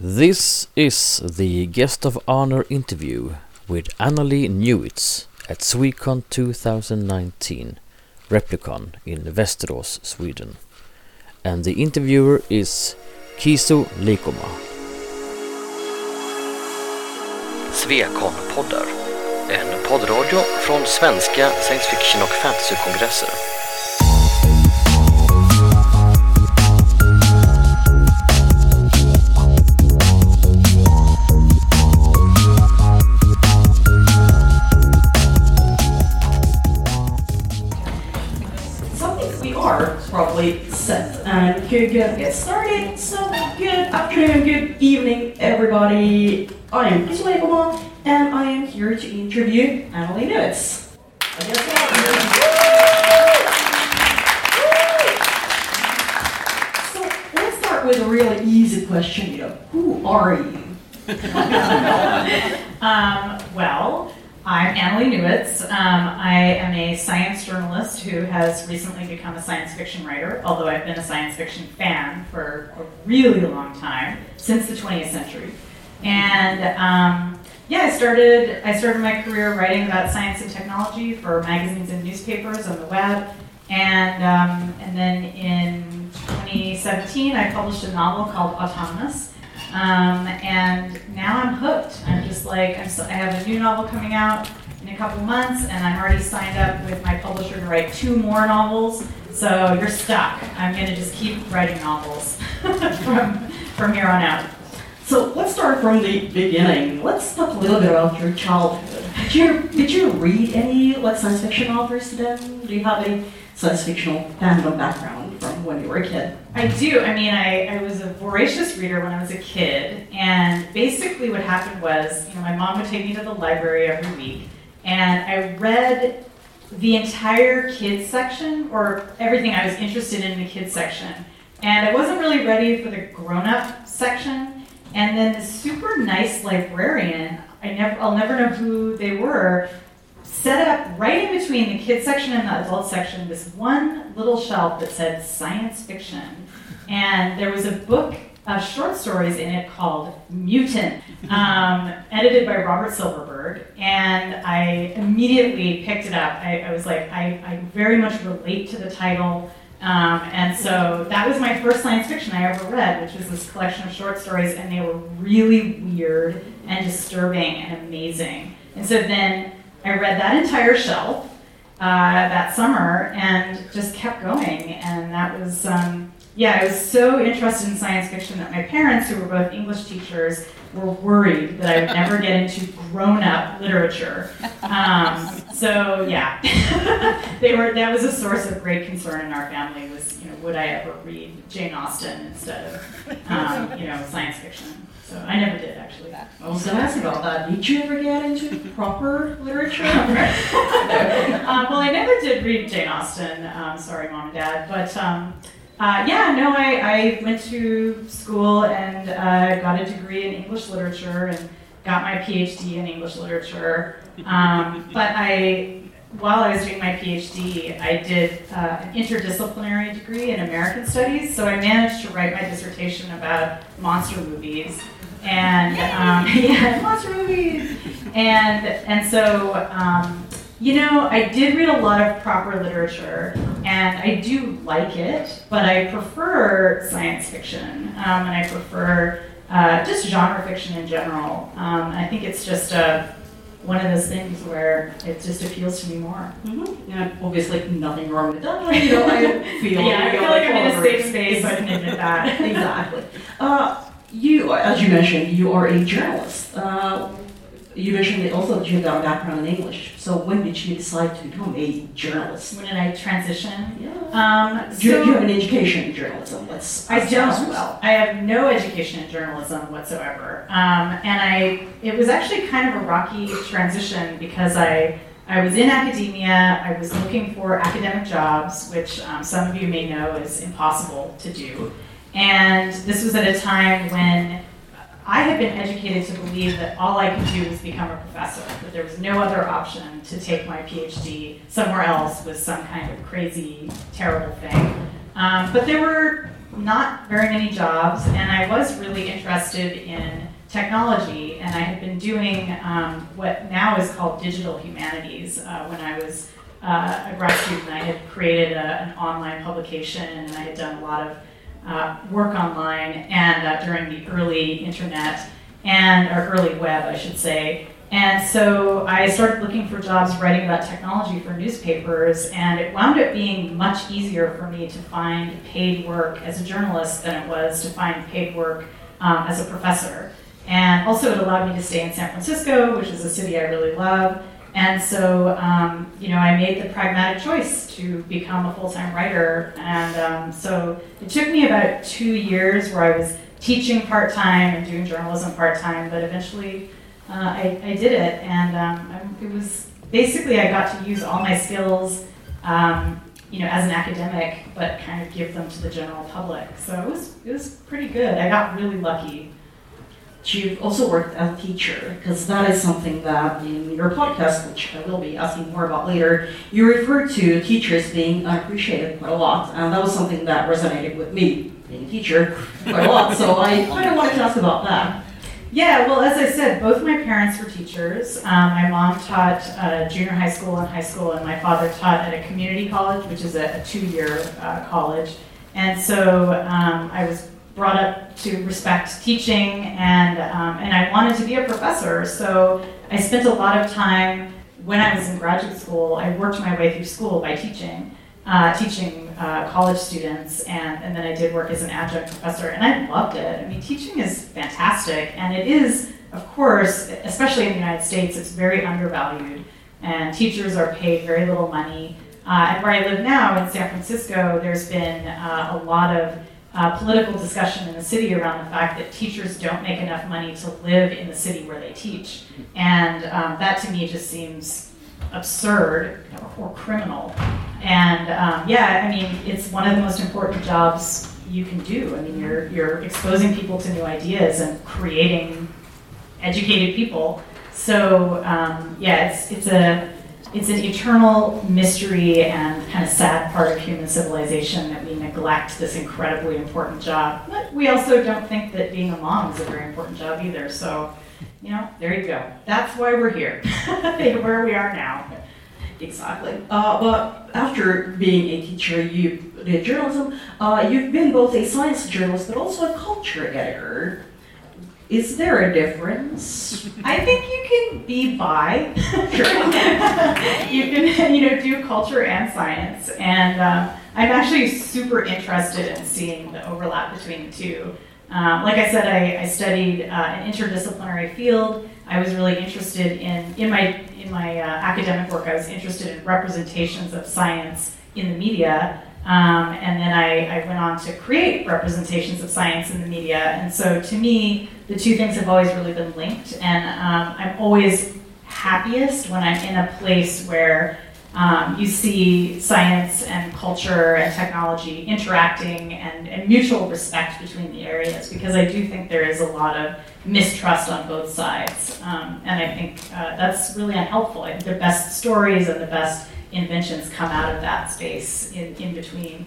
This is the guest of honor interview with Annalie Newitz at Swecon 2019, Replicon in Västerås, Sweden. And the interviewer is Kiso Lekoma. Swecon-poddar, en poddradio från svenska science fiction och fantasykongresser. Set and could uh, get started. So good afternoon, good evening, everybody. I am Kisla Ekoma, and I am here to interview. I guess so. Let's start with a really easy question. You know, who are you? Um, well, I'm Annalee Newitz. Um, I am a science journalist who has recently become a science fiction writer, although I've been a science fiction fan for a really long time, since the 20th century. And um, yeah, I started, I started my career writing about science and technology for magazines and newspapers on the web. And, um, and then in 2017, I published a novel called Autonomous. Um, and now I'm hooked. I'm just like, I'm so, I have a new novel coming out in a couple months, and I'm already signed up with my publisher to write two more novels. So you're stuck. I'm going to just keep writing novels from, from here on out. So let's start from the beginning. Let's talk a little bit about your childhood. Did you did you read any like science fiction authors then? Do you have any science fictional fandom background from when you were a kid? I do. I mean, I, I was a voracious reader when I was a kid, and basically what happened was, you know, my mom would take me to the library every week, and I read the entire kids section, or everything I was interested in in the kids section, and I wasn't really ready for the grown-up section. And then the super nice librarian, I never, I'll never know who they were, set up right in between the kids section and the adult section this one little shelf that said science fiction. And there was a book of short stories in it called Mutant, um, edited by Robert Silverberg. And I immediately picked it up. I, I was like, I, I very much relate to the title. Um, and so that was my first science fiction I ever read, which was this collection of short stories, and they were really weird and disturbing and amazing. And so then I read that entire shelf uh, that summer and just kept going. And that was, um, yeah, I was so interested in science fiction that my parents, who were both English teachers, were worried that I would never get into grown up literature. Um, so, yeah, they were, that was a source of great concern in our family was, you know, would I ever read Jane Austen instead of, um, you know, science fiction? So I never did actually. Going to ask about that. Did you ever get into proper literature? um, well, I never did read Jane Austen. Um, sorry, mom and dad. But um, uh, yeah, no, I, I went to school and uh, got a degree in English literature and got my PhD in English literature. Um, but I, while I was doing my PhD, I did uh, an interdisciplinary degree in American Studies. So I managed to write my dissertation about monster movies. And um, yeah, monster movies. And and so um, you know, I did read a lot of proper literature, and I do like it, but I prefer science fiction, um, and I prefer uh, just genre fiction in general. Um, I think it's just a one of those things where it just appeals to me more. Mm-hmm. Yeah, obviously nothing wrong with that. You know, I feel yeah, I feel like I'm in a safe space, I can admit that. exactly. Uh, you, as you mentioned, you are a journalist. Uh, you mentioned also that you have a background in English. So when did you decide to become a journalist? When did I transition? Yeah. Um, Do you, do you have an education in journalism? Let's. I don't. well. I have no education in journalism whatsoever, um, and I. It was actually kind of a rocky transition because I. I was in academia. I was looking for academic jobs, which um, some of you may know is impossible to do. And this was at a time when I had been educated to believe that all I could do was become a professor, that there was no other option to take my PhD somewhere else with some kind of crazy, terrible thing. Um, but there were not very many jobs, and I was really interested in technology, and I had been doing um, what now is called digital humanities uh, when I was uh, a grad student. I had created a, an online publication, and I had done a lot of uh, work online and uh, during the early internet and or early web, I should say. And so I started looking for jobs writing about technology for newspapers, and it wound up being much easier for me to find paid work as a journalist than it was to find paid work um, as a professor. And also, it allowed me to stay in San Francisco, which is a city I really love. And so, um, you know, I made the pragmatic choice to become a full time writer. And um, so it took me about two years where I was teaching part time and doing journalism part time, but eventually uh, I, I, did it. And um, it was basically, I got to use all my skills, um, you know, as an academic, but kind of give them to the general public. So it was, it was pretty good. I got really lucky you've also worked as a teacher, because that is something that in your podcast, which I will be asking more about later, you refer to teachers being appreciated quite a lot, and that was something that resonated with me, being a teacher, quite a lot. So I kind of wanted to ask about that. Yeah, well, as I said, both my parents were teachers. Um, my mom taught uh, junior high school and high school, and my father taught at a community college, which is a, a two-year uh, college. And so um, I was brought up to respect teaching, and um, and I wanted to be a professor. So I spent a lot of time when I was in graduate school. I worked my way through school by teaching, uh, teaching uh, college students, and and then I did work as an adjunct professor, and I loved it. I mean, teaching is fantastic, and it is, of course, especially in the United States, it's very undervalued, and teachers are paid very little money. Uh, and where I live now in San Francisco, there's been uh, a lot of uh, political discussion in the city around the fact that teachers don't make enough money to live in the city where they teach. And um, that to me just seems absurd or criminal. And um, yeah, I mean, it's one of the most important jobs you can do. I mean, you're, you're exposing people to new ideas and creating educated people. So um, yeah, it's, it's a it's an eternal mystery and kind of sad part of human civilization that we neglect this incredibly important job. But we also don't think that being a mom is a very important job either. So, you know, there you go. That's why we're here, where we are now. Exactly. Uh, but after being a teacher, you did journalism. Uh, you've been both a science journalist but also a culture editor. Is there a difference? I think you can be bi. you can, you know, do culture and science, and um, I'm actually super interested in seeing the overlap between the two. Um, like I said, I, I studied uh, an interdisciplinary field. I was really interested in in my in my uh, academic work. I was interested in representations of science in the media. Um, and then I, I, went on to create representations of science in the media. And so to me, the two things have always really been linked. And um, I'm always happiest when I'm in a place where um, you see science and culture and technology interacting and, and, mutual respect between the areas because I do think there is a lot of mistrust on both sides. Um, and I think uh, that's really unhelpful. I think the best stories and the best inventions come out of that space in, in between.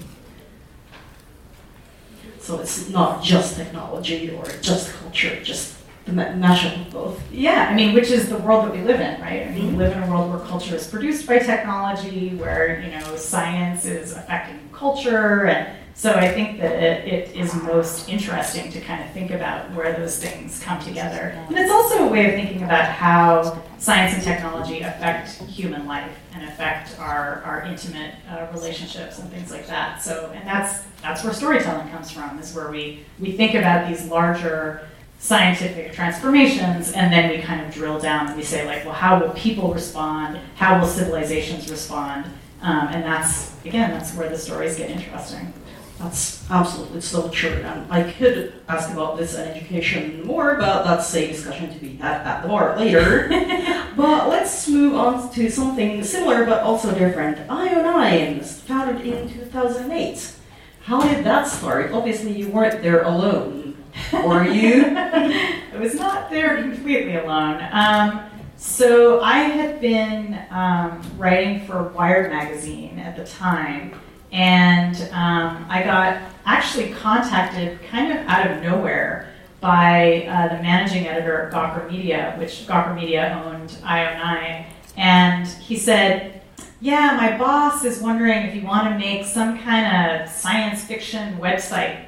So it's not just technology or just culture, just the mashup of both. Yeah, I mean, which is the world that we live in, right? I mean, mm-hmm. we live in a world where culture is produced by technology, where you know science is affecting culture, and so I think that it, it is most interesting to kind of think about where those things come together. And it's also a way of thinking about how science and technology affect human life and affect our, our intimate uh, relationships and things like that. So, and that's that's where storytelling comes from, is where we, we think about these larger scientific transformations and then we kind of drill down and we say like, well, how will people respond? How will civilizations respond? Um, and that's, again, that's where the stories get interesting. That's absolutely so true. And I could ask about this and education more, but that's a discussion to be had at the bar later. but let's move on to something similar but also different. IO9, founded in 2008. How did that start? Obviously, you weren't there alone, were you? I was not there completely alone. Um, so I had been um, writing for Wired magazine at the time And um, I got actually contacted kind of out of nowhere by uh, the managing editor at Gawker Media, which Gawker Media owned IO9. And he said, Yeah, my boss is wondering if you want to make some kind of science fiction website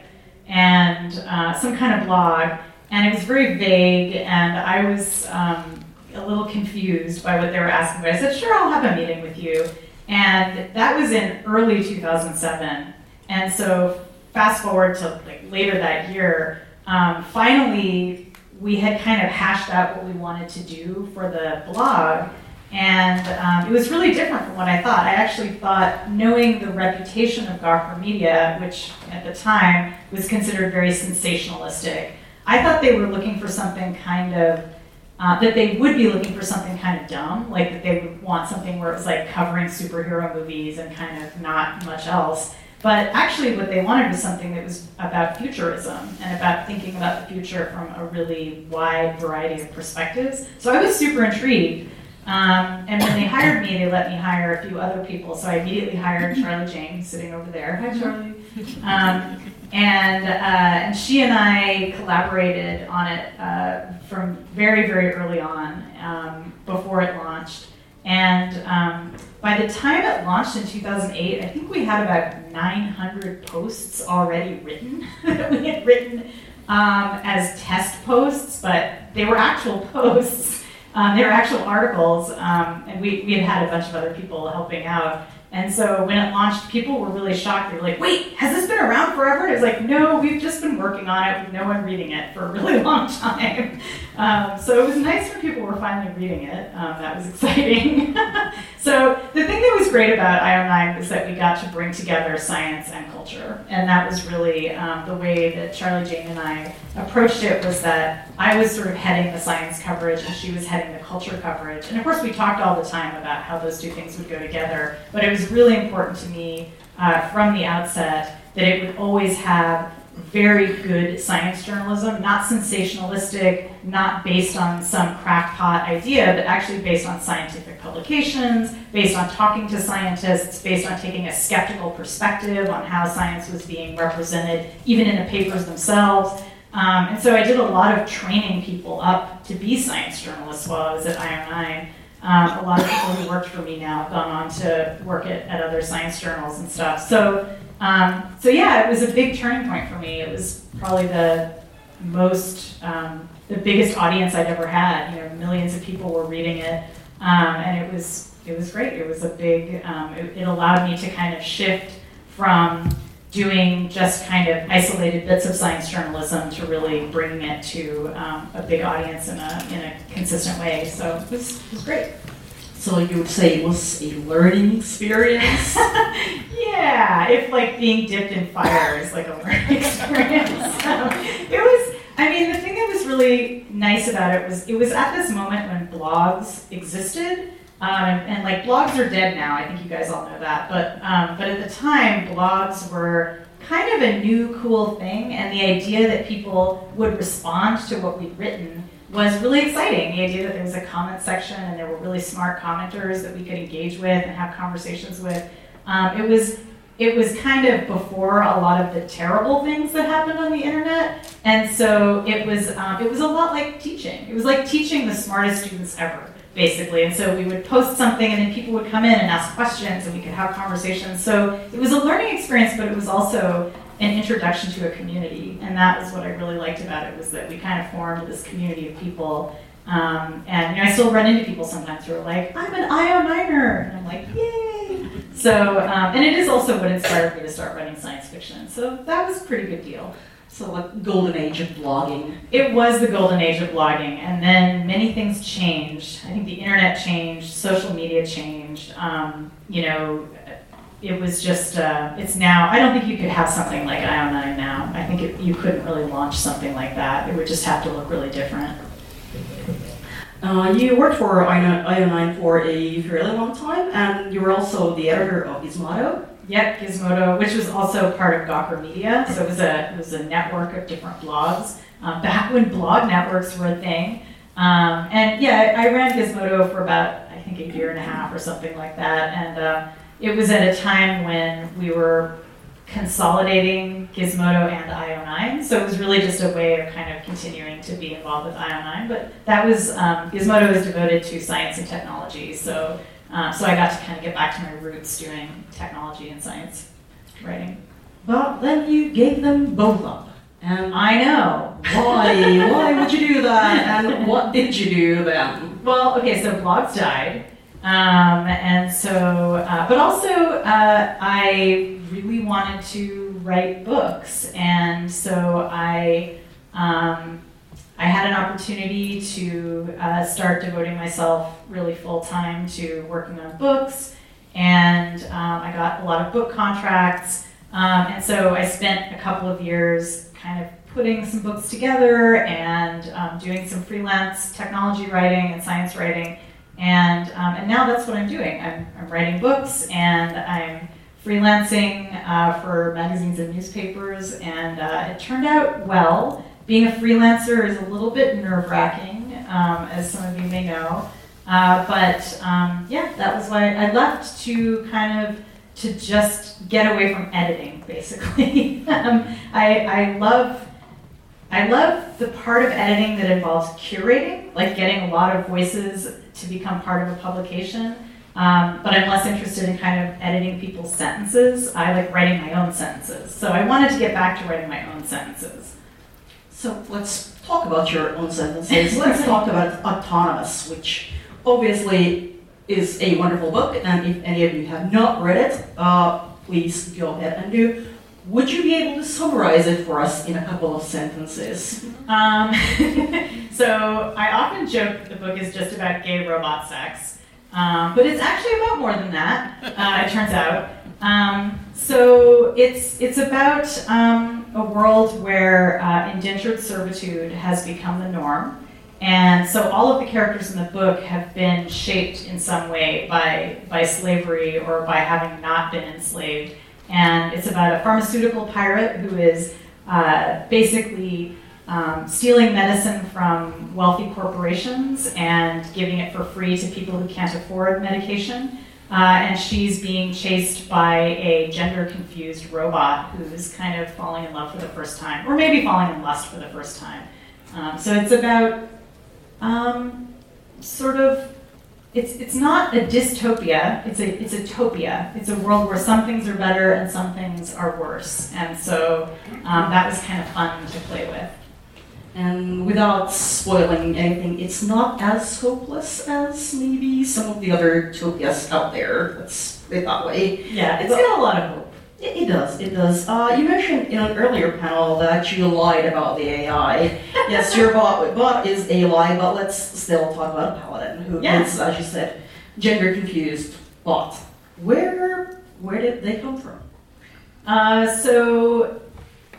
and uh, some kind of blog. And it was very vague, and I was um, a little confused by what they were asking. But I said, Sure, I'll have a meeting with you. And that was in early 2007. And so, fast forward to like later that year, um, finally, we had kind of hashed out what we wanted to do for the blog. And um, it was really different from what I thought. I actually thought, knowing the reputation of Gawker Media, which at the time was considered very sensationalistic, I thought they were looking for something kind of, uh, that they would be looking for something kind of dumb, like that they would want something where it was like covering superhero movies and kind of not much else. But actually, what they wanted was something that was about futurism and about thinking about the future from a really wide variety of perspectives. So I was super intrigued. Um, and when they hired me, they let me hire a few other people. So I immediately hired Charlie Jane, sitting over there. Hi, Charlie. Um, and uh, and she and I collaborated on it uh, from very very early on, um, before it launched. And um, by the time it launched in 2008, I think we had about 900 posts already written that we had written um, as test posts, but they were actual posts. Um, they were actual articles, um, and we, we had had a bunch of other people helping out. And so when it launched, people were really shocked. They were like, wait, has this been around forever? And it was like, no, we've just been working on it with no one reading it for a really long time. Um, so it was nice when people were finally reading it. Um, that was exciting. so the thing that was great about IO9 was that we got to bring together science and culture. And that was really um, the way that Charlie Jane and I approached it was that I was sort of heading the science coverage and she was heading the culture coverage. And of course, we talked all the time about how those two things would go together. But it was really important to me uh, from the outset that it would always have very good science journalism, not sensationalistic, not based on some crackpot idea, but actually based on scientific publications, based on talking to scientists, based on taking a skeptical perspective on how science was being represented, even in the papers themselves. Um, and so I did a lot of training people up to be science journalists while I was at IO9. Um, a lot of people who worked for me now have gone on to work at, at other science journals and stuff. So, um, so yeah, it was a big turning point for me. It was probably the most, um, the biggest audience I'd ever had. You know, millions of people were reading it, um, and it was it was great. It was a big. Um, it, it allowed me to kind of shift from doing just kind of isolated bits of science journalism to really bring it to um, a big audience in a, in a consistent way. So it was, it was great. So you would say it was a learning experience? yeah, if like being dipped in fire is like a learning experience. Um, it was, I mean, the thing that was really nice about it was it was at this moment when blogs existed um, and like blogs are dead now. I think you guys all know that. But um, but at the time, blogs were kind of a new cool thing, and the idea that people would respond to what we'd written was really exciting. The idea that there was a comment section and there were really smart commenters that we could engage with and have conversations with. Um, it was it was kind of before a lot of the terrible things that happened on the internet, and so it was um, it was a lot like teaching. It was like teaching the smartest students ever basically. And so we would post something, and then people would come in and ask questions, and we could have conversations. So it was a learning experience, but it was also an introduction to a community, and that was what I really liked about it was that we kind of formed this community of people. Um, and you know, I still run into people sometimes who are like, "I'm an IO9er," and I'm like, "Yay!" So, um, and it is also what inspired me to start writing science fiction. So that was a pretty good deal. So like golden age of blogging. It was the golden age of blogging, and then many things changed. I think the internet changed, social media changed. Um, you know, it was just uh, it's now. I don't think you could have something like IO9 now. I think it, you couldn't really launch something like that. It would just have to look really different. Uh, you worked for IO9 for a fairly long time, and you were also the editor of Gizmodo. Yep, Gizmodo, which was also part of Gawker Media. So it was a it was a network of different blogs um, back when blog networks were a thing. Um, and yeah, I ran Gizmodo for about I think a year and a half or something like that. And uh, it was at a time when we were consolidating Gizmodo and IO9, so it was really just a way of kind of continuing to be involved with IO9. But that was um, Gizmodo is devoted to science and technology, so um, so I got to kind of get back to my roots doing technology and science writing. But then you gave them both up. And I know. why? why would you do that? And what did you do then? Well, okay, so blogs died. Um, and so, uh, but also, uh, I really wanted to write books. And so I, um, I had an opportunity to uh, start devoting myself really full time to working on books. And um, I got a lot of book contracts. Um, and so I spent a couple of years kind of putting some books together and um, doing some freelance technology writing and science writing. And, um, and now that's what I'm doing. I'm, I'm writing books and I'm freelancing uh, for magazines and newspapers, and uh, it turned out well. Being a freelancer is a little bit nerve wracking, um, as some of you may know. Uh, but um, yeah, that was why I left to kind of to just get away from editing, basically. um, I, I love I love the part of editing that involves curating, like getting a lot of voices to become part of a publication. Um, but I'm less interested in kind of editing people's sentences. I like writing my own sentences. So I wanted to get back to writing my own sentences. So let's talk about your own sentences. let's talk about Autonomous, which obviously is a wonderful book. And if any of you have not read it, uh, please go ahead and do. Would you be able to summarize it for us in a couple of sentences? Um, so I often joke the book is just about gay robot sex, um, but it's actually about more than that. Uh, it turns out. Um, so it's it's about um, a world where uh, indentured servitude has become the norm, and so all of the characters in the book have been shaped in some way by by slavery or by having not been enslaved and it's about a pharmaceutical pirate who is uh, basically um, stealing medicine from wealthy corporations and giving it for free to people who can't afford medication. Uh, and she's being chased by a gender confused robot who's kind of falling in love for the first time, or maybe falling in lust for the first time. Um, so it's about um, sort of it's it's not a dystopia. It's a it's a topia. It's a world where some things are better and some things are worse. And so um, that was kind of fun to play with. And without spoiling anything, it's not as hopeless as maybe some of the other topias out there. Let's put it that way. Yeah, it's got a lot of hope. It, it does, it does. Uh, you mentioned in an earlier panel that you lied about the AI. yes, your bot, bot is a lie, but let's still talk about Paladin, who Yeah. is, as you said, gender confused bot. Where where did they come from? Uh, so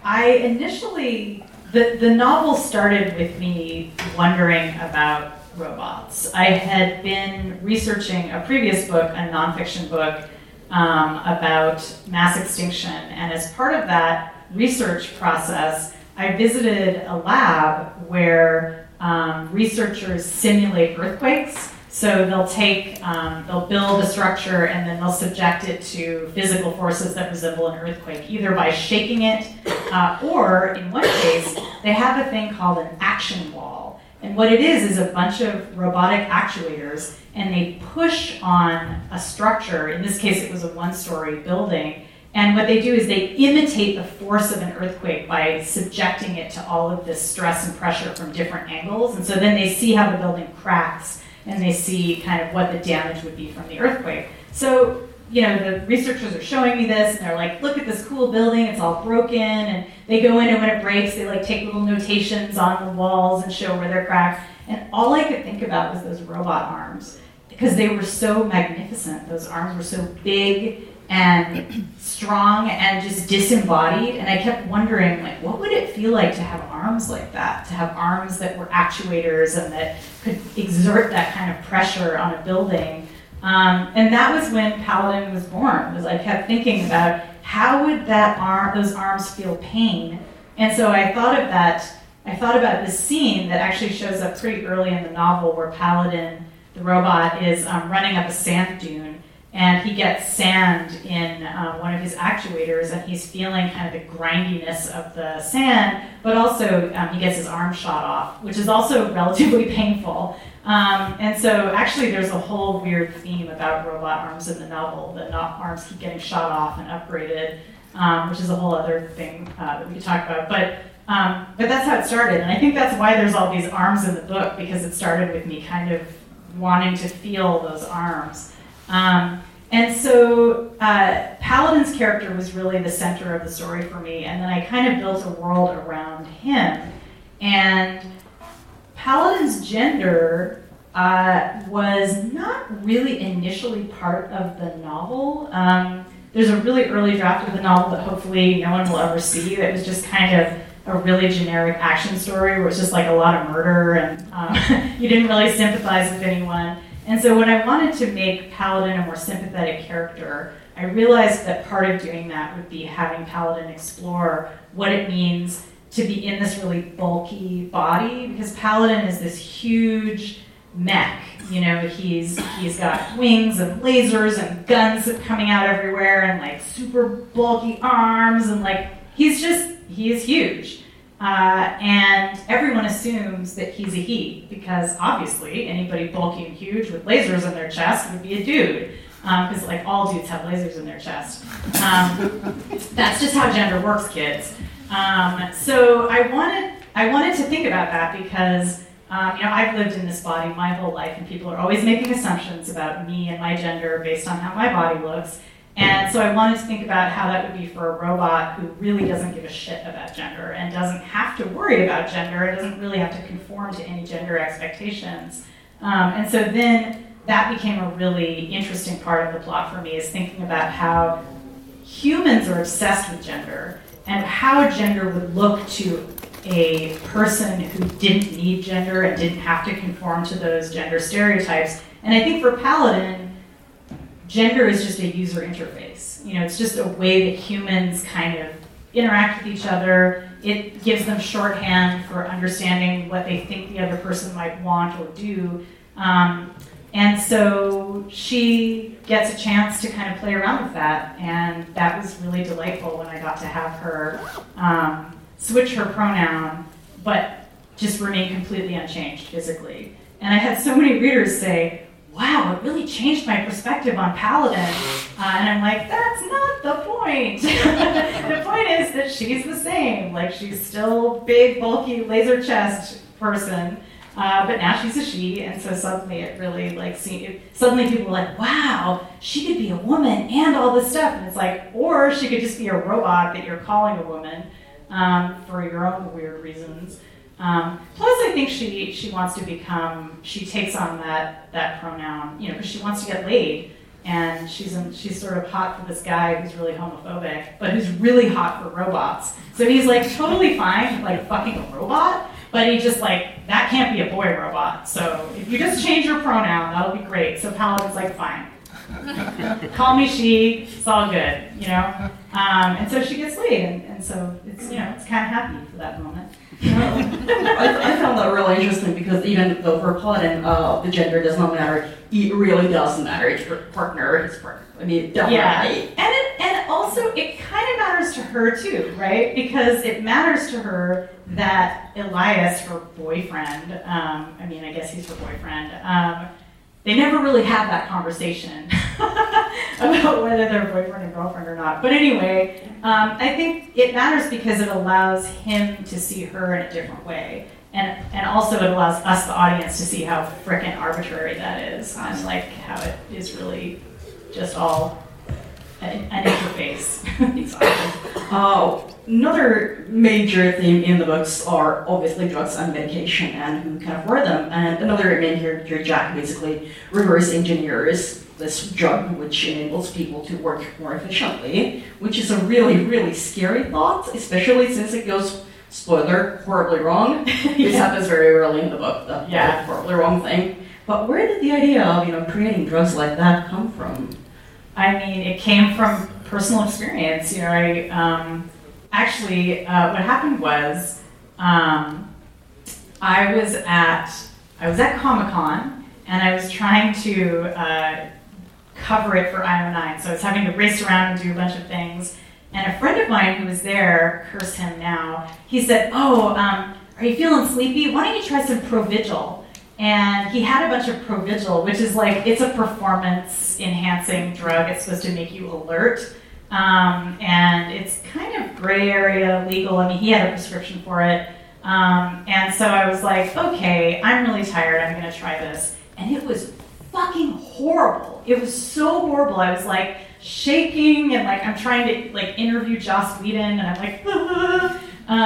I initially the the novel started with me wondering about robots. I had been researching a previous book, a nonfiction book um, about mass extinction, and as part of that research process, I visited a lab where um, researchers simulate earthquakes. So they'll take, um, they'll build a structure and then they'll subject it to physical forces that resemble an earthquake, either by shaking it uh, or, in one case, they have a thing called an action wall. And what it is is a bunch of robotic actuators, and they push on a structure. In this case, it was a one story building. And what they do is they imitate the force of an earthquake by subjecting it to all of this stress and pressure from different angles. And so then they see how the building cracks and they see kind of what the damage would be from the earthquake. So, you know, the researchers are showing me this and they're like, look at this cool building, it's all broken. And they go in and when it breaks, they like take little notations on the walls and show where they're cracked. And all I could think about was those robot arms because they were so magnificent. Those arms were so big and strong and just disembodied. And I kept wondering, like, what would it feel like to have arms like that? To have arms that were actuators and that could exert that kind of pressure on a building. Um, and that was when Paladin was born. Was I kept thinking about how would that arm, those arms feel pain? And so I thought of that. I thought about this scene that actually shows up pretty early in the novel, where Paladin, the robot, is um, running up a sand dune and he gets sand in uh, one of his actuators, and he's feeling kind of the grindiness of the sand, but also um, he gets his arm shot off, which is also relatively painful. Um, and so, actually, there's a whole weird theme about robot arms in the novel. The arms keep getting shot off and upgraded, um, which is a whole other thing uh, that we could talk about. But um, but that's how it started, and I think that's why there's all these arms in the book because it started with me kind of wanting to feel those arms. Um, and so uh, Paladin's character was really the center of the story for me, and then I kind of built a world around him. And Paladin's gender uh, was not really initially part of the novel. Um, there's a really early draft of the novel that hopefully no one will ever see that was just kind of a really generic action story where it's just like a lot of murder and um, you didn't really sympathize with anyone. And so when I wanted to make Paladin a more sympathetic character, I realized that part of doing that would be having Paladin explore what it means to be in this really bulky body because Paladin is this huge mech. You know, he's he's got wings and lasers and guns coming out everywhere and like super bulky arms and like he's just he is huge. Uh, and everyone assumes that he's a he because obviously anybody bulky and huge with lasers in their chest would be a dude because um, like all dudes have lasers in their chest. Um, that's just how gender works, kids. Um, so I wanted I wanted to think about that because um, you know I've lived in this body my whole life, and people are always making assumptions about me and my gender based on how my body looks. And so I wanted to think about how that would be for a robot who really doesn't give a shit about gender and doesn't have to worry about gender and doesn't really have to conform to any gender expectations. Um, and so then that became a really interesting part of the plot for me is thinking about how humans are obsessed with gender and how gender would look to a person who didn't need gender and didn't have to conform to those gender stereotypes. And I think for Paladin, gender is just a user interface. You know, it's just a way that humans kind of interact with each other. It gives them shorthand for understanding what they think the other person might want or do. Um, and so she gets a chance to kind of play around with that, and that was really delightful when I got to have her um, switch her pronoun, but just remain completely unchanged physically. And I had so many readers say, wow, it really changed my perspective on Paladin. Uh, and I'm like, that's not the point. the point is that she's the same. Like, she's still big, bulky, laser chest person. Uh, but now she's a she, and so suddenly it really like see, suddenly people were like, wow, she could be a woman and all this stuff, and it's like, or she could just be a robot that you're calling a woman um, for your own weird reasons. Um, plus, I think she she wants to become she takes on that that pronoun, you know, because she wants to get laid, and she's in, she's sort of hot for this guy who's really homophobic, but who's really hot for robots. So he's like totally fine, with, like fucking a robot, but he just like that can't be a boy robot. So if you just change your pronoun, that'll be great. So Paladin's like fine. Call me she. It's all good, you know. Um, and so she gets laid, and, and so it's you know it's kind of happy for that moment. I, I, found that really interesting because even though for Paladin, uh, the gender does not matter, it really does matter. It's her partner, his partner. I mean, it definitely. Yeah, and it, and also it kind of matters to her too, right? Because it matters to her that Elias, her boyfriend, um, I mean, I guess he's her boyfriend. Um, they never really have that conversation about whether they're boyfriend and girlfriend or not. But anyway, um, I think it matters because it allows him to see her in a different way. And, and also it allows us, the audience, to see how frickin' arbitrary that is and like how it is really just all an, interface. uh, another major theme in the books are obviously drugs and medication and who can afford them. And another main character, Jack, basically reverse engineers this drug which enables people to work more efficiently, which is a really, really scary thought, especially since it goes, spoiler, horribly wrong. yeah. This happens very early in the book, the yeah. horribly wrong thing. But where did the idea of you know creating drugs like that come from? I mean, it came from personal experience. You know, I um, actually uh, what happened was um, I was at I was at Comic Con and I was trying to uh, cover it for IO9. So I was having to race around and do a bunch of things. And a friend of mine who was there, curse him now, he said, Oh, um, are you feeling sleepy? Why don't you try some Provigil? And he had a bunch of Provigil, which is like, it's a performance enhancing drug. It's supposed to make you alert. Um, and it's kind of gray area legal. I mean, he had a prescription for it. Um, and so I was like, okay, I'm really tired. I'm going to try this. And it was fucking horrible. It was so horrible. I was like shaking and like I'm trying to like interview Joss Whedon and I'm like, um,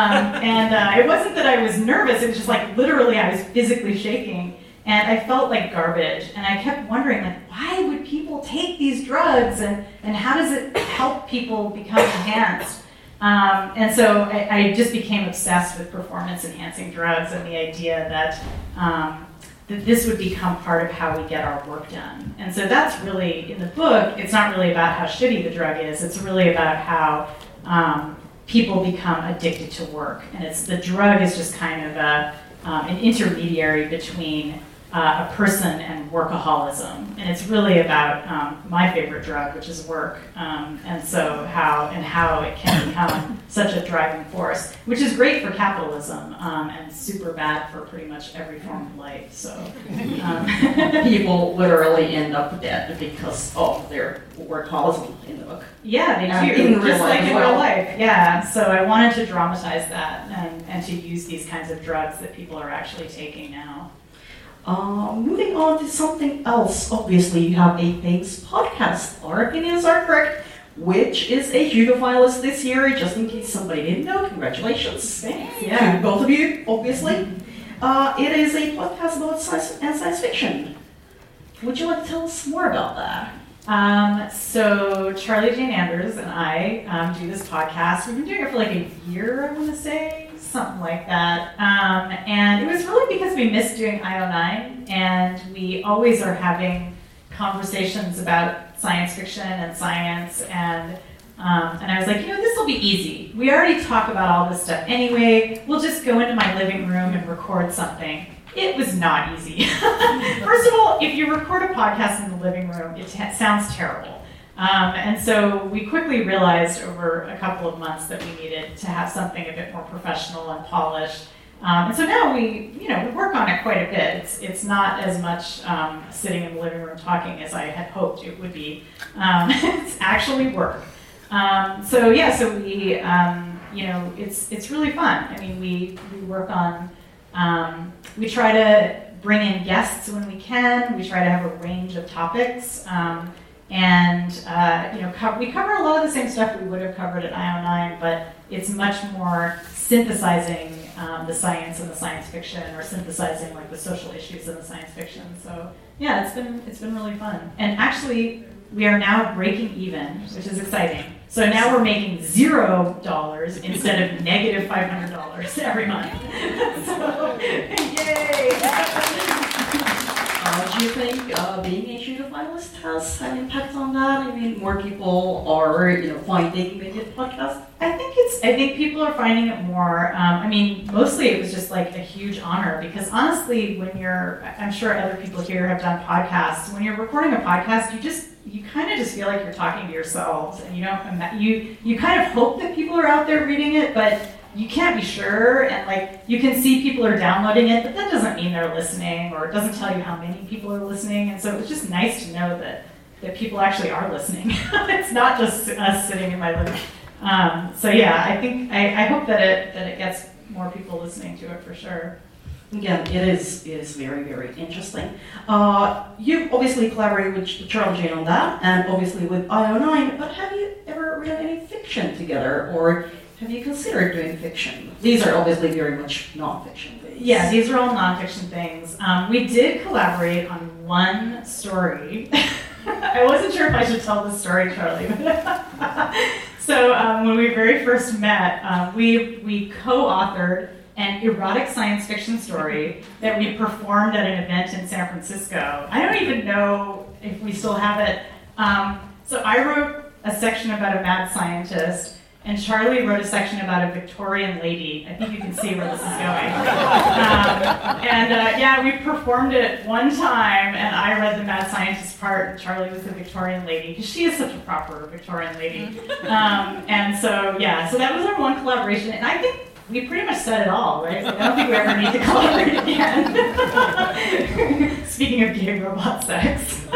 and uh, it wasn't that I was nervous. It was just like literally I was physically shaking and I felt like garbage. And I kept wondering like, why would people take these drugs and, and how does it help people become enhanced? Um, and so I, I, just became obsessed with performance enhancing drugs and the idea that, um, that this would become part of how we get our work done. And so that's really, in the book, it's not really about how shitty the drug is, it's really about how um, people become addicted to work. And it's the drug is just kind of a, um, an intermediary between uh, a person and workaholism. And it's really about um, my favorite drug, which is work, um, and so how and how it can become such a driving force, which is great for capitalism um, and super bad for pretty much every form of life. So um, people literally end up dead because of their workaholism in the book. Yeah, they do. just like in well. real life. Yeah. So I wanted to dramatize that and, and to use these kinds of drugs that people are actually taking now. Uh, moving on to something else, obviously you have a famous podcast. Our opinions are correct, which is a Hugo finalist this year, just in case somebody didn't know. Congratulations. Thanks. Yeah. To both of you, obviously. Uh, it is a podcast about science and science fiction. Would you like to tell us more about that? Um, so Charlie Jane Anders and I um, do this podcast. We've been doing it for like a year, I want to say something like that. Um, and it was really because we missed doing IO9, and we always are having conversations about science fiction and science and um, and I was like, you know, this will be easy. We already talk about all this stuff anyway. We'll just go into my living room and record something. It was not easy. First of all, if you record a podcast in the living room, it t- sounds terrible. Um, and so we quickly realized over a couple of months that we needed to have something a bit more professional and polished. Um, and so now we, you know, we work on it quite a bit. It's, it's not as much um, sitting in the living room talking as I had hoped it would be. Um, it's actually work. Um, so yeah, so we, um, you know, it's it's really fun. I mean, we we work on, we try to bring in guests when we can. We try to have a range of topics. And uh, you know, co- we cover a lot of the same stuff we would have covered at IO9, but it's much more synthesizing um, the science and the science fiction, or synthesizing like the social issues and the science fiction. So yeah, it's been it's been really fun. And actually, we are now breaking even, which is exciting. So now we're making zero dollars instead of negative five hundred dollars every month. so, yay! Do you think uh, being a Hugo finalist has an impact on that? I mean, more people are, you know, finding the podcast. I think it's. I think people are finding it more. Um, I mean, mostly it was just like a huge honor because honestly, when you're, I'm sure other people here have done podcasts. When you're recording a podcast, you just you kind of just feel like you're talking to yourselves, and you don't. You you kind of hope that people are out there reading it, but you can't be sure and like you can see people are downloading it but that doesn't mean they're listening or it doesn't tell you how many people are listening and so it's just nice to know that that people actually are listening it's not just us sitting in my living um, so yeah i think I, I hope that it that it gets more people listening to it for sure Again, it is it is very very interesting. Uh, you obviously collaborated with Charlie Jane on that, and obviously with IO9. But have you ever read any fiction together, or have you considered doing fiction? These are obviously very much nonfiction things. Yeah, these are all nonfiction things. Um, we did collaborate on one story. I wasn't sure if I should tell this story, Charlie. so um, when we very first met, um, we we co-authored an erotic science fiction story that we performed at an event in San Francisco. I don't even know if we still have it. Um, so I wrote a section about a mad scientist and Charlie wrote a section about a Victorian lady. I think you can see where this is going. Um, and uh, yeah, we performed it one time, and I read the mad scientist part, and Charlie was the Victorian lady, because she is such a proper Victorian lady. Um, and so, yeah, so that was our one collaboration, and I think we pretty much said it all, right? I don't think we ever need to collaborate again. Speaking of gay robot sex.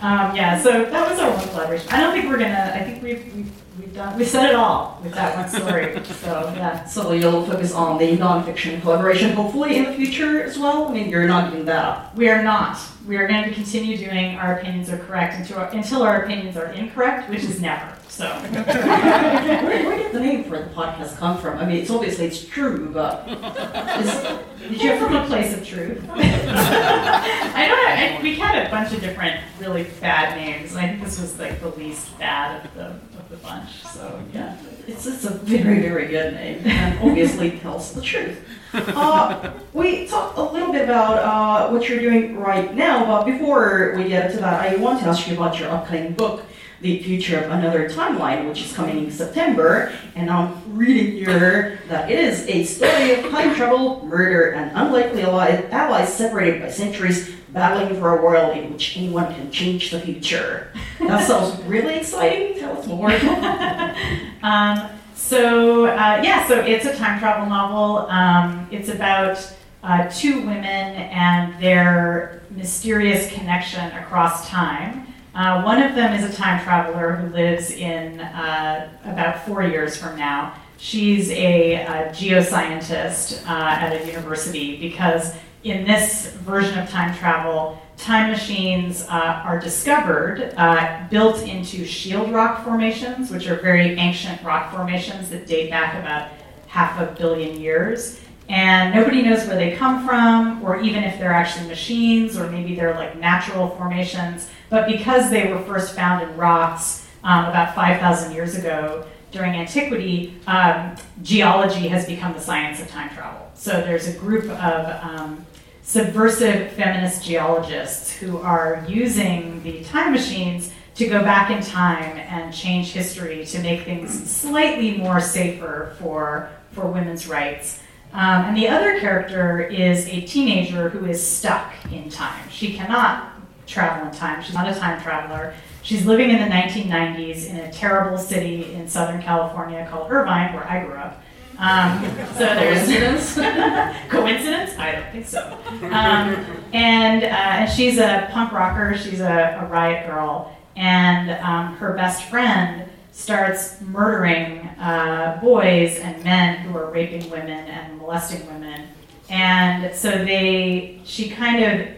um, yeah, so that was our one collaboration. I don't think we're gonna, I think we've, we've, we've done, we said it all with that one story. So, yeah. So you'll focus on the non-fiction collaboration, hopefully in the future as well. I mean, you're not giving that up. We are not. We are going to continue doing our opinions are correct until our, until our opinions are incorrect, which is never. So. where, where did the name for the podcast come from? I mean, it's obviously it's true, but is, did you from a place of truth? I don't know. I, we had a bunch of different really bad names, and I think this was like the least bad of the of the bunch. So yeah, it's it's a very very good name, and obviously tells the truth. Uh, we talked a little bit about uh, what you're doing right now, but before we get to that, I want to ask you about your upcoming book the future of another timeline, which is coming in September. And I'm reading here that it is a story of time travel, murder, and unlikely allies separated by centuries battling for a world in which anyone can change the future. That sounds really exciting. Tell us more. um, so, uh, yeah, so it's a time travel novel. Um, it's about uh, two women and their mysterious connection across time. Uh, one of them is a time traveler who lives in uh, about four years from now. She's a, a geoscientist uh, at a university because in this version of time travel, time machines uh, are discovered uh, built into shield rock formations, which are very ancient rock formations that date back about half a billion years and nobody knows where they come from, or even if they're actually machines, or maybe they're like natural formations. But because they were first found in rocks um, about 5,000 years ago during antiquity, um, geology has become the science of time travel. So there's a group of um, subversive feminist geologists who are using the time machines to go back in time and change history to make things slightly more safer for, for women's rights. Um, and the other character is a teenager who is stuck in time. She cannot travel in time. She's not a time traveler. She's living in the 1990s in a terrible city in Southern California called Irvine, where I grew up. Um, so there's coincidence. I don't think so. Um, and, uh, she's a punk rocker. She's a, a riot grrrl, and um, her best friend starts murdering uh, boys and men who are raping women and molesting women. And so they, she kind of,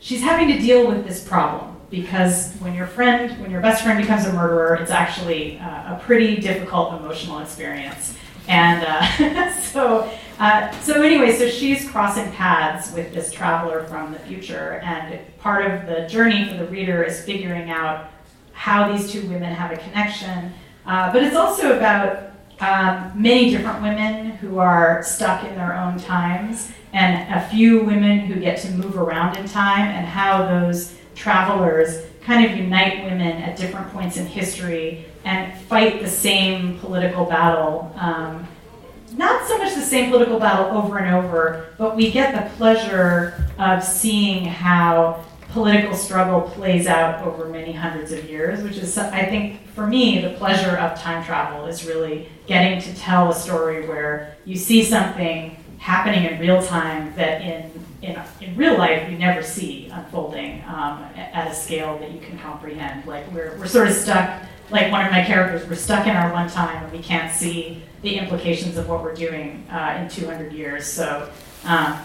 she's having to deal with this problem because when your friend, when your best friend becomes a murderer, it's actually uh, a pretty difficult emotional experience. And uh, so, uh, so anyway, so she's crossing paths with this traveler from the future, and part of the journey for the reader is figuring out how these two women have a connection. Uh, but it's also about um, many different women who are stuck in their own times and a few women who get to move around in time and how those travelers kind of unite women at different points in history and fight the same political battle. Um, not so much the same political battle over and over, but we get the pleasure of seeing how political struggle plays out over many hundreds of years, which is, I think, for me, the pleasure of time travel is really getting to tell a story where you see something happening in real time that in in, in real life you never see unfolding um, at a scale that you can comprehend. Like we're, we're sort of stuck, like one of my characters, we're stuck in our one time and we can't see the implications of what we're doing uh, in 200 years. So um,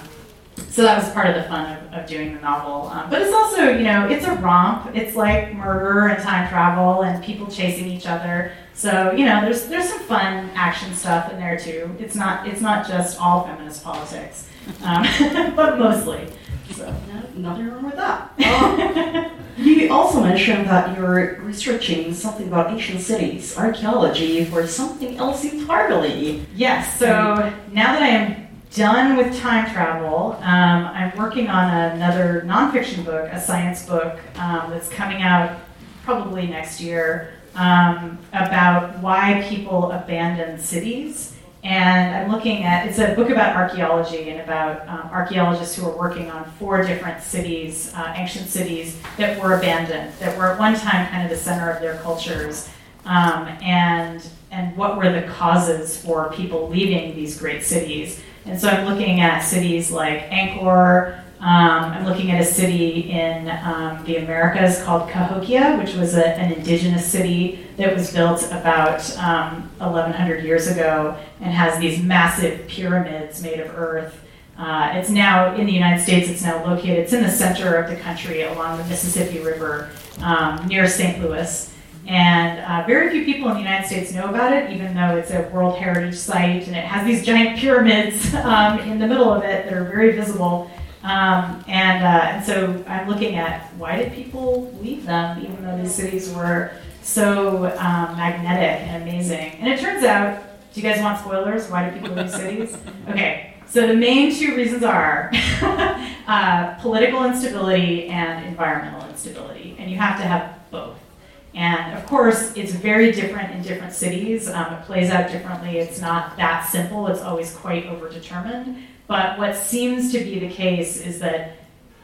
so that was part of the fun of, of doing the novel. Um, but it's also, you know, it's a romp. It's like murder and time travel and people chasing each other. So you know, there's there's some fun action stuff in there too. It's not it's not just all feminist politics, um, but mostly. So nothing wrong with that. Uh, you also mentioned that you're researching something about ancient cities, archaeology, or something else entirely. Yes. So now that I am done with time travel. Um, I'm working on another nonfiction book, a science book um, that's coming out probably next year um, about why people abandon cities. And I'm looking at it's a book about archaeology and about um, archaeologists who are working on four different cities, uh, ancient cities that were abandoned, that were at one time kind of the center of their cultures, um, and and what were the causes for people leaving these great cities. And so I'm looking at cities like Angkor, um, I'm looking at a city in um, the Americas called Cahokia, which was a, an indigenous city that was built about um, 1100 years ago and has these massive pyramids made of earth. Uh, it's now in the United States, it's now located, it's in the center of the country along the Mississippi River um, near St. Louis. And uh, very few people in the United States know about it, even though it's a World Heritage Site and it has these giant pyramids um, in the middle of it that are very visible. Um, and, uh, and so I'm looking at why did people leave them, even though these cities were so um, magnetic and amazing. And it turns out, do you guys want spoilers? Why do people leave cities? Okay, so the main two reasons are uh, political instability and environmental instability, and you have to have both. And of course, it's very different in different cities. Um, it plays out differently. It's not that simple. It's always quite overdetermined. But what seems to be the case is that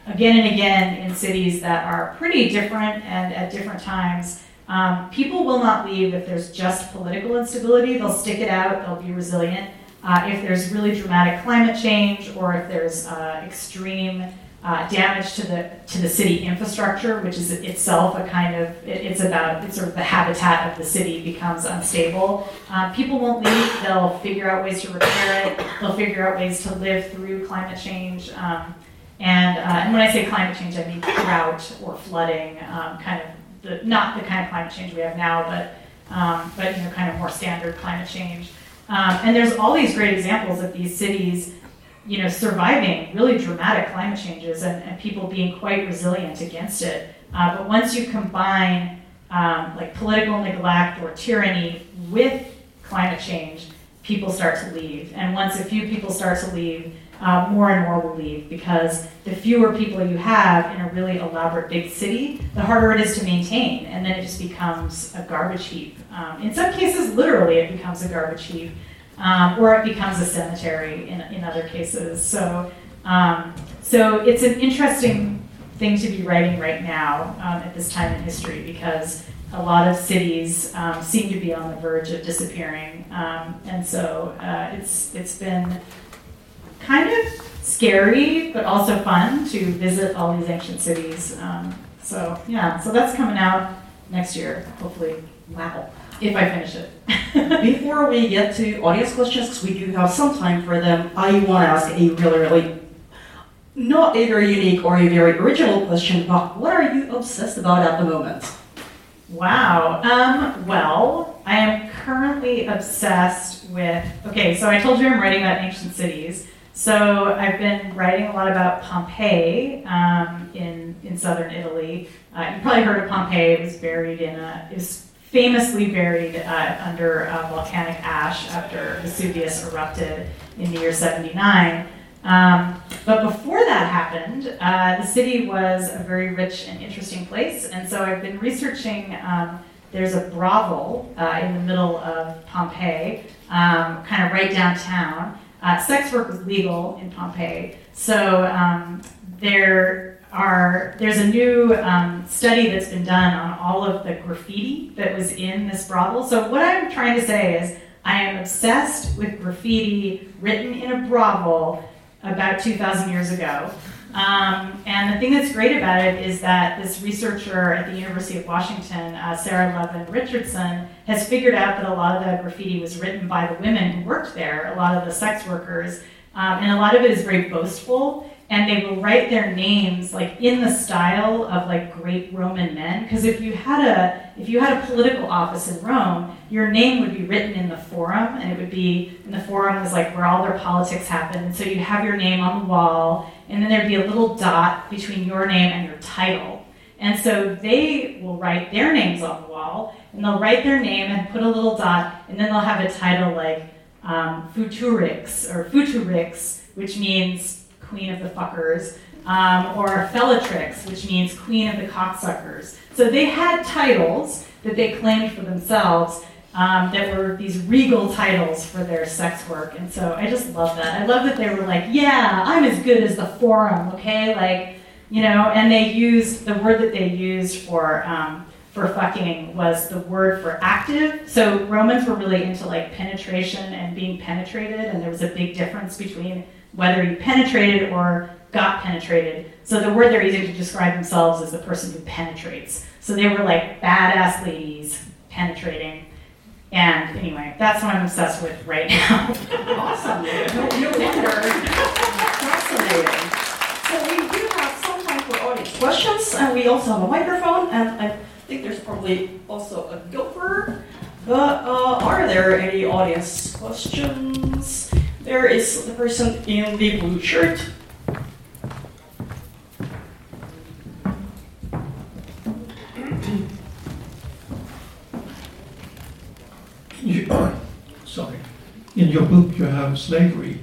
again and again in cities that are pretty different and at different times, um, people will not leave if there's just political instability. They'll stick it out, they'll be resilient. Uh, if there's really dramatic climate change or if there's uh, extreme uh, damage to the to the city infrastructure, which is itself a kind of it, it's about it's sort of the habitat of the city becomes unstable. Uh, people won't leave; they'll figure out ways to repair it. They'll figure out ways to live through climate change. Um, and, uh, and when I say climate change, I mean drought or flooding, um, kind of the not the kind of climate change we have now, but um, but you know, kind of more standard climate change. Um, and there's all these great examples of these cities you know, surviving really dramatic climate changes and, and people being quite resilient against it. Uh, but once you combine um, like political neglect or tyranny with climate change, people start to leave. And once a few people start to leave, uh, more and more will leave because the fewer people you have in a really elaborate big city, the harder it is to maintain. And then it just becomes a garbage heap. Um, in some cases, literally, it becomes a garbage heap um, or it becomes a cemetery in, in other cases. So, um, so it's an interesting thing to be writing right now um, at this time in history because a lot of cities um, seem to be on the verge of disappearing, um, and so uh, it's it's been kind of scary but also fun to visit all these ancient cities. Um, so yeah, so that's coming out next year, hopefully. Wow if I finish it. Before we get to audience questions, because we do have some time for them, I want to ask a really, really not a very unique or a very original question, but what are you obsessed about at the moment? Wow. Um, well, I am currently obsessed with. Okay, so I told you I'm writing about ancient cities. So I've been writing a lot about Pompeii um, in in southern Italy. Uh, you probably heard of Pompeii. It was buried in a. It was famously buried uh, under uh, volcanic ash after Vesuvius erupted in the year 79. Um, but before that happened, uh, the city was a very rich and interesting place, and so I've been researching. Um, there's a brothel uh, in the middle of Pompeii, um, kind of right downtown. Uh, sex work was legal in Pompeii, so um, there are there's a new um, study that's been done on all of the graffiti that was in this brothel. So what I'm trying to say is I am obsessed with graffiti written in a brothel about 2,000 years ago. Um, and the thing that's great about it is that this researcher at the University of Washington, uh, Sarah Levin Richardson, has figured out that a lot of the graffiti was written by the women who worked there, a lot of the sex workers, um, and a lot of it is very boastful and they will write their names like in the style of like great Roman men. Because if you had a if you had a political office in Rome, your name would be written in the forum, and it would be in the forum was like where all their politics happened. So you'd have your name on the wall, and then there'd be a little dot between your name and your title. And so they will write their names on the wall, and they'll write their name and put a little dot, and then they'll have a title like um, Fututrix or Fututrix, which means queen of the fuckers, um, or Fellatrix, which means queen of the cocksuckers. So they had titles that they claimed for themselves um, that were these regal titles for their sex work. And so I just love that. I love that they were like, yeah, I'm as good as the forum, okay? Like, you know, and they used the word that they used for. Um, for fucking was the word for active. So Romans were really into like penetration and being penetrated, and there was a big difference between whether you penetrated or got penetrated. So the word they're using to describe themselves is the person who penetrates. So they were like badass ladies penetrating. And anyway, that's what I'm obsessed with right now. awesome. No, no wonder. Fascinating. So we do have some time for audience questions, and we also have a microphone, and I think there's probably also a gopher. But uh, are there any audience questions? There is the person in the blue shirt. You, uh, sorry. In your book, you have slavery,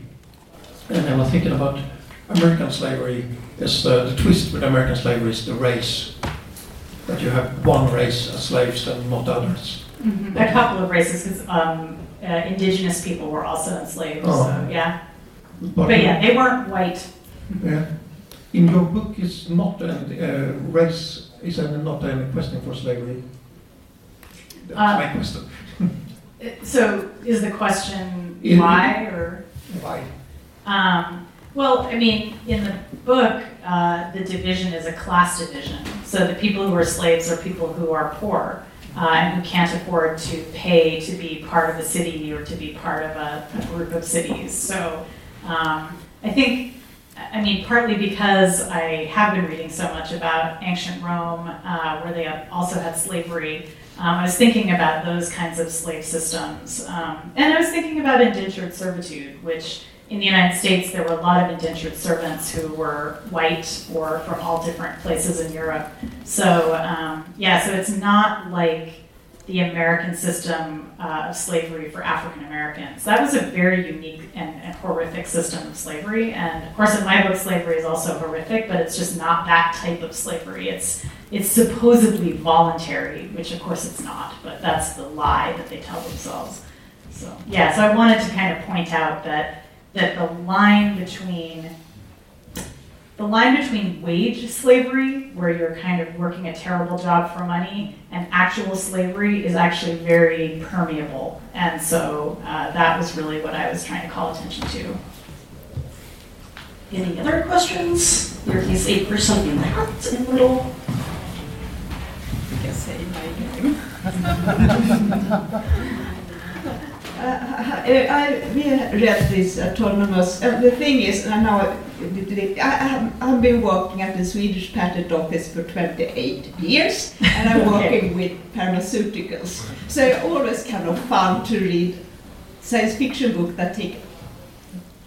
and I was thinking about American slavery. Is uh, the twist with American slavery is the race that you have one race as slaves and not others. Mm-hmm. A couple of races, because um, uh, indigenous people were also enslaved. Oh. So yeah, but, but, yeah, they weren't white. Yeah. In your book, is not a uh, race is not a question for slavery. That's uh, my question. so is the question in, why or why? Um, well, I mean, in the book, uh, the division is a class division. So the people who are slaves are people who are poor uh, and who can't afford to pay to be part of a city or to be part of a, a group of cities. So um, I think, I mean, partly because I have been reading so much about ancient Rome, uh, where they also had slavery. Um, I was thinking about those kinds of slave systems. Um, and I was thinking about indentured servitude, which in the United States, there were a lot of indentured servants who were white or from all different places in Europe. So, um, yeah, so it's not like the American system uh, of slavery for African Americans. That was a very unique and, and, horrific system of slavery. And of course, in my book, slavery is also horrific, but it's just not that type of slavery. It's it's supposedly voluntary, which of course it's not, but that's the lie that they tell themselves. So yeah, so I wanted to kind of point out that that the line between the line between wage slavery, where you're kind of working a terrible job for money, and actual slavery is actually very permeable. And so uh, that was really what I was trying to call attention to. Any other questions? There is a person in the hat in middle. I can say my name. Uh, I, we read this autonomous. Uh, the thing is, and now I, have, I've been working at the Swedish Patent Office for 28 years, and I'm working with pharmaceuticals. So it's always kind of fun to read science fiction books that take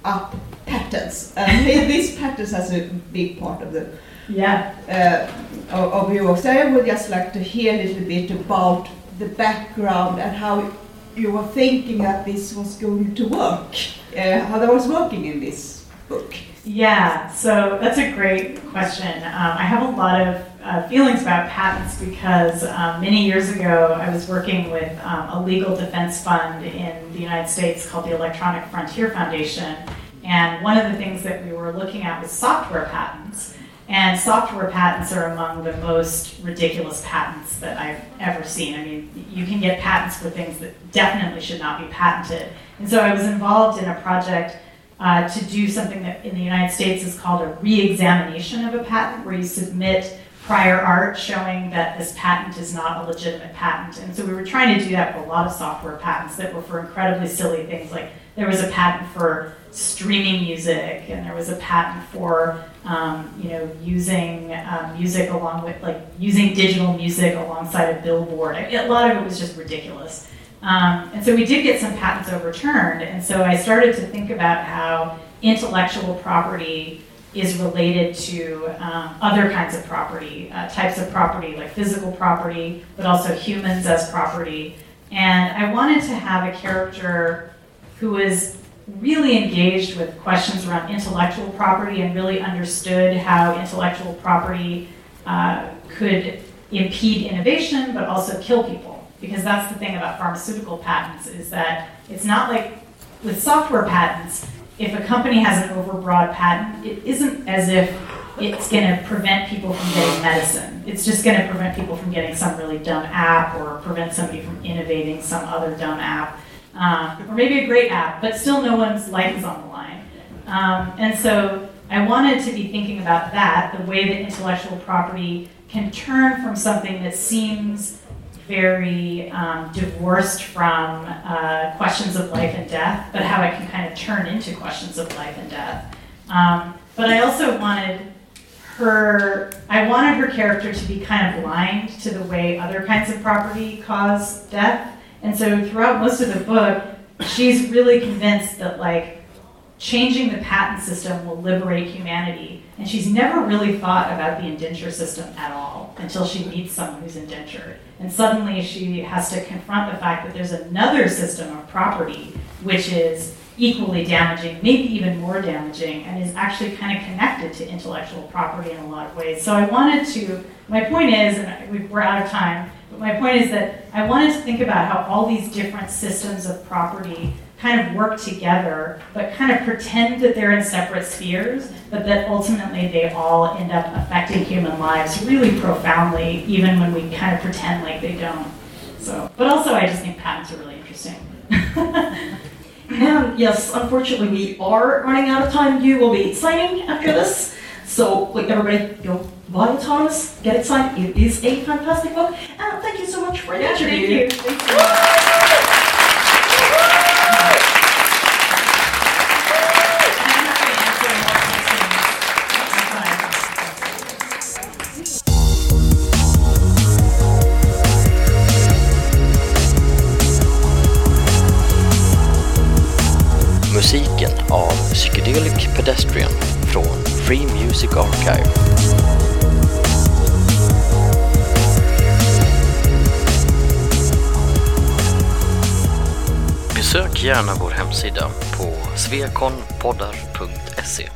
up patents. And this patents has a big part of the yeah uh, of, of your. So I would just like to hear a little bit about the background and how you were thinking that this was going to work, uh, how that was working in this book? Yeah, so that's a great question. Um, I have a lot of uh, feelings about patents because um, many years ago I was working with um, a legal defense fund in the United States called the Electronic Frontier Foundation. And one of the things that we were looking at was software patents. And software patents are among the most ridiculous patents that I've ever seen. I mean, you can get patents for things that definitely should not be patented. And so I was involved in a project uh, to do something that in the United States is called a re-examination of a patent, where you submit prior art showing that this patent is not a legitimate patent. And so we were trying to do that for a lot of software patents that were for incredibly silly things like there was a patent for streaming music, and there was a patent for um, you know using um, music along with like using digital music alongside a billboard. A lot of it was just ridiculous. Um, and so we did get some patents overturned, and so I started to think about how intellectual property is related to um, other kinds of property, uh, types of property like physical property, but also humans as property. And I wanted to have a character who was really engaged with questions around intellectual property and really understood how intellectual property uh, could impede innovation but also kill people. Because that's the thing about pharmaceutical patents is that it's not like with software patents, if a company has an overbroad patent, it isn't as if it's going to prevent people from getting medicine. It's just going to prevent people from getting some really dumb app or prevent somebody from innovating some other dumb app. Um, or maybe a great app, but still no one's life is on the line. Um, and so I wanted to be thinking about that, the way that intellectual property can turn from something that seems very um, divorced from uh, questions of life and death, but how it can kind of turn into questions of life and death. Um, but I also wanted her, I wanted her character to be kind of blind to the way other kinds of property cause death. And so throughout most of the book, she's really convinced that like changing the patent system will liberate humanity. And she's never really thought about the indenture system at all until she meets someone who's indentured. And suddenly she has to confront the fact that there's another system of property which is equally damaging, maybe even more damaging, and is actually kind of connected to intellectual property in a lot of ways. So I wanted to, my point is, and we're out of time, but my point is that I wanted to think about how all these different systems of property kind of work together, but kind of pretend that they're in separate spheres, but that ultimately they all end up affecting human lives really profoundly, even when we kind of pretend like they don't. So, but also I just think patents are really interesting. And um, yes, unfortunately, we are running out of time. You will be signing after this. So, like everybody, go buy Autonomous. get it signed. It is a fantastic book. And thank you so much for the Yeah, interview. thank you. Thank you. I'm happy to answer more questions. That's fine. Musiken av Psychedelic Pedestrian från Free Music Archive. Gärna vår hemsida på svekonpoddar.se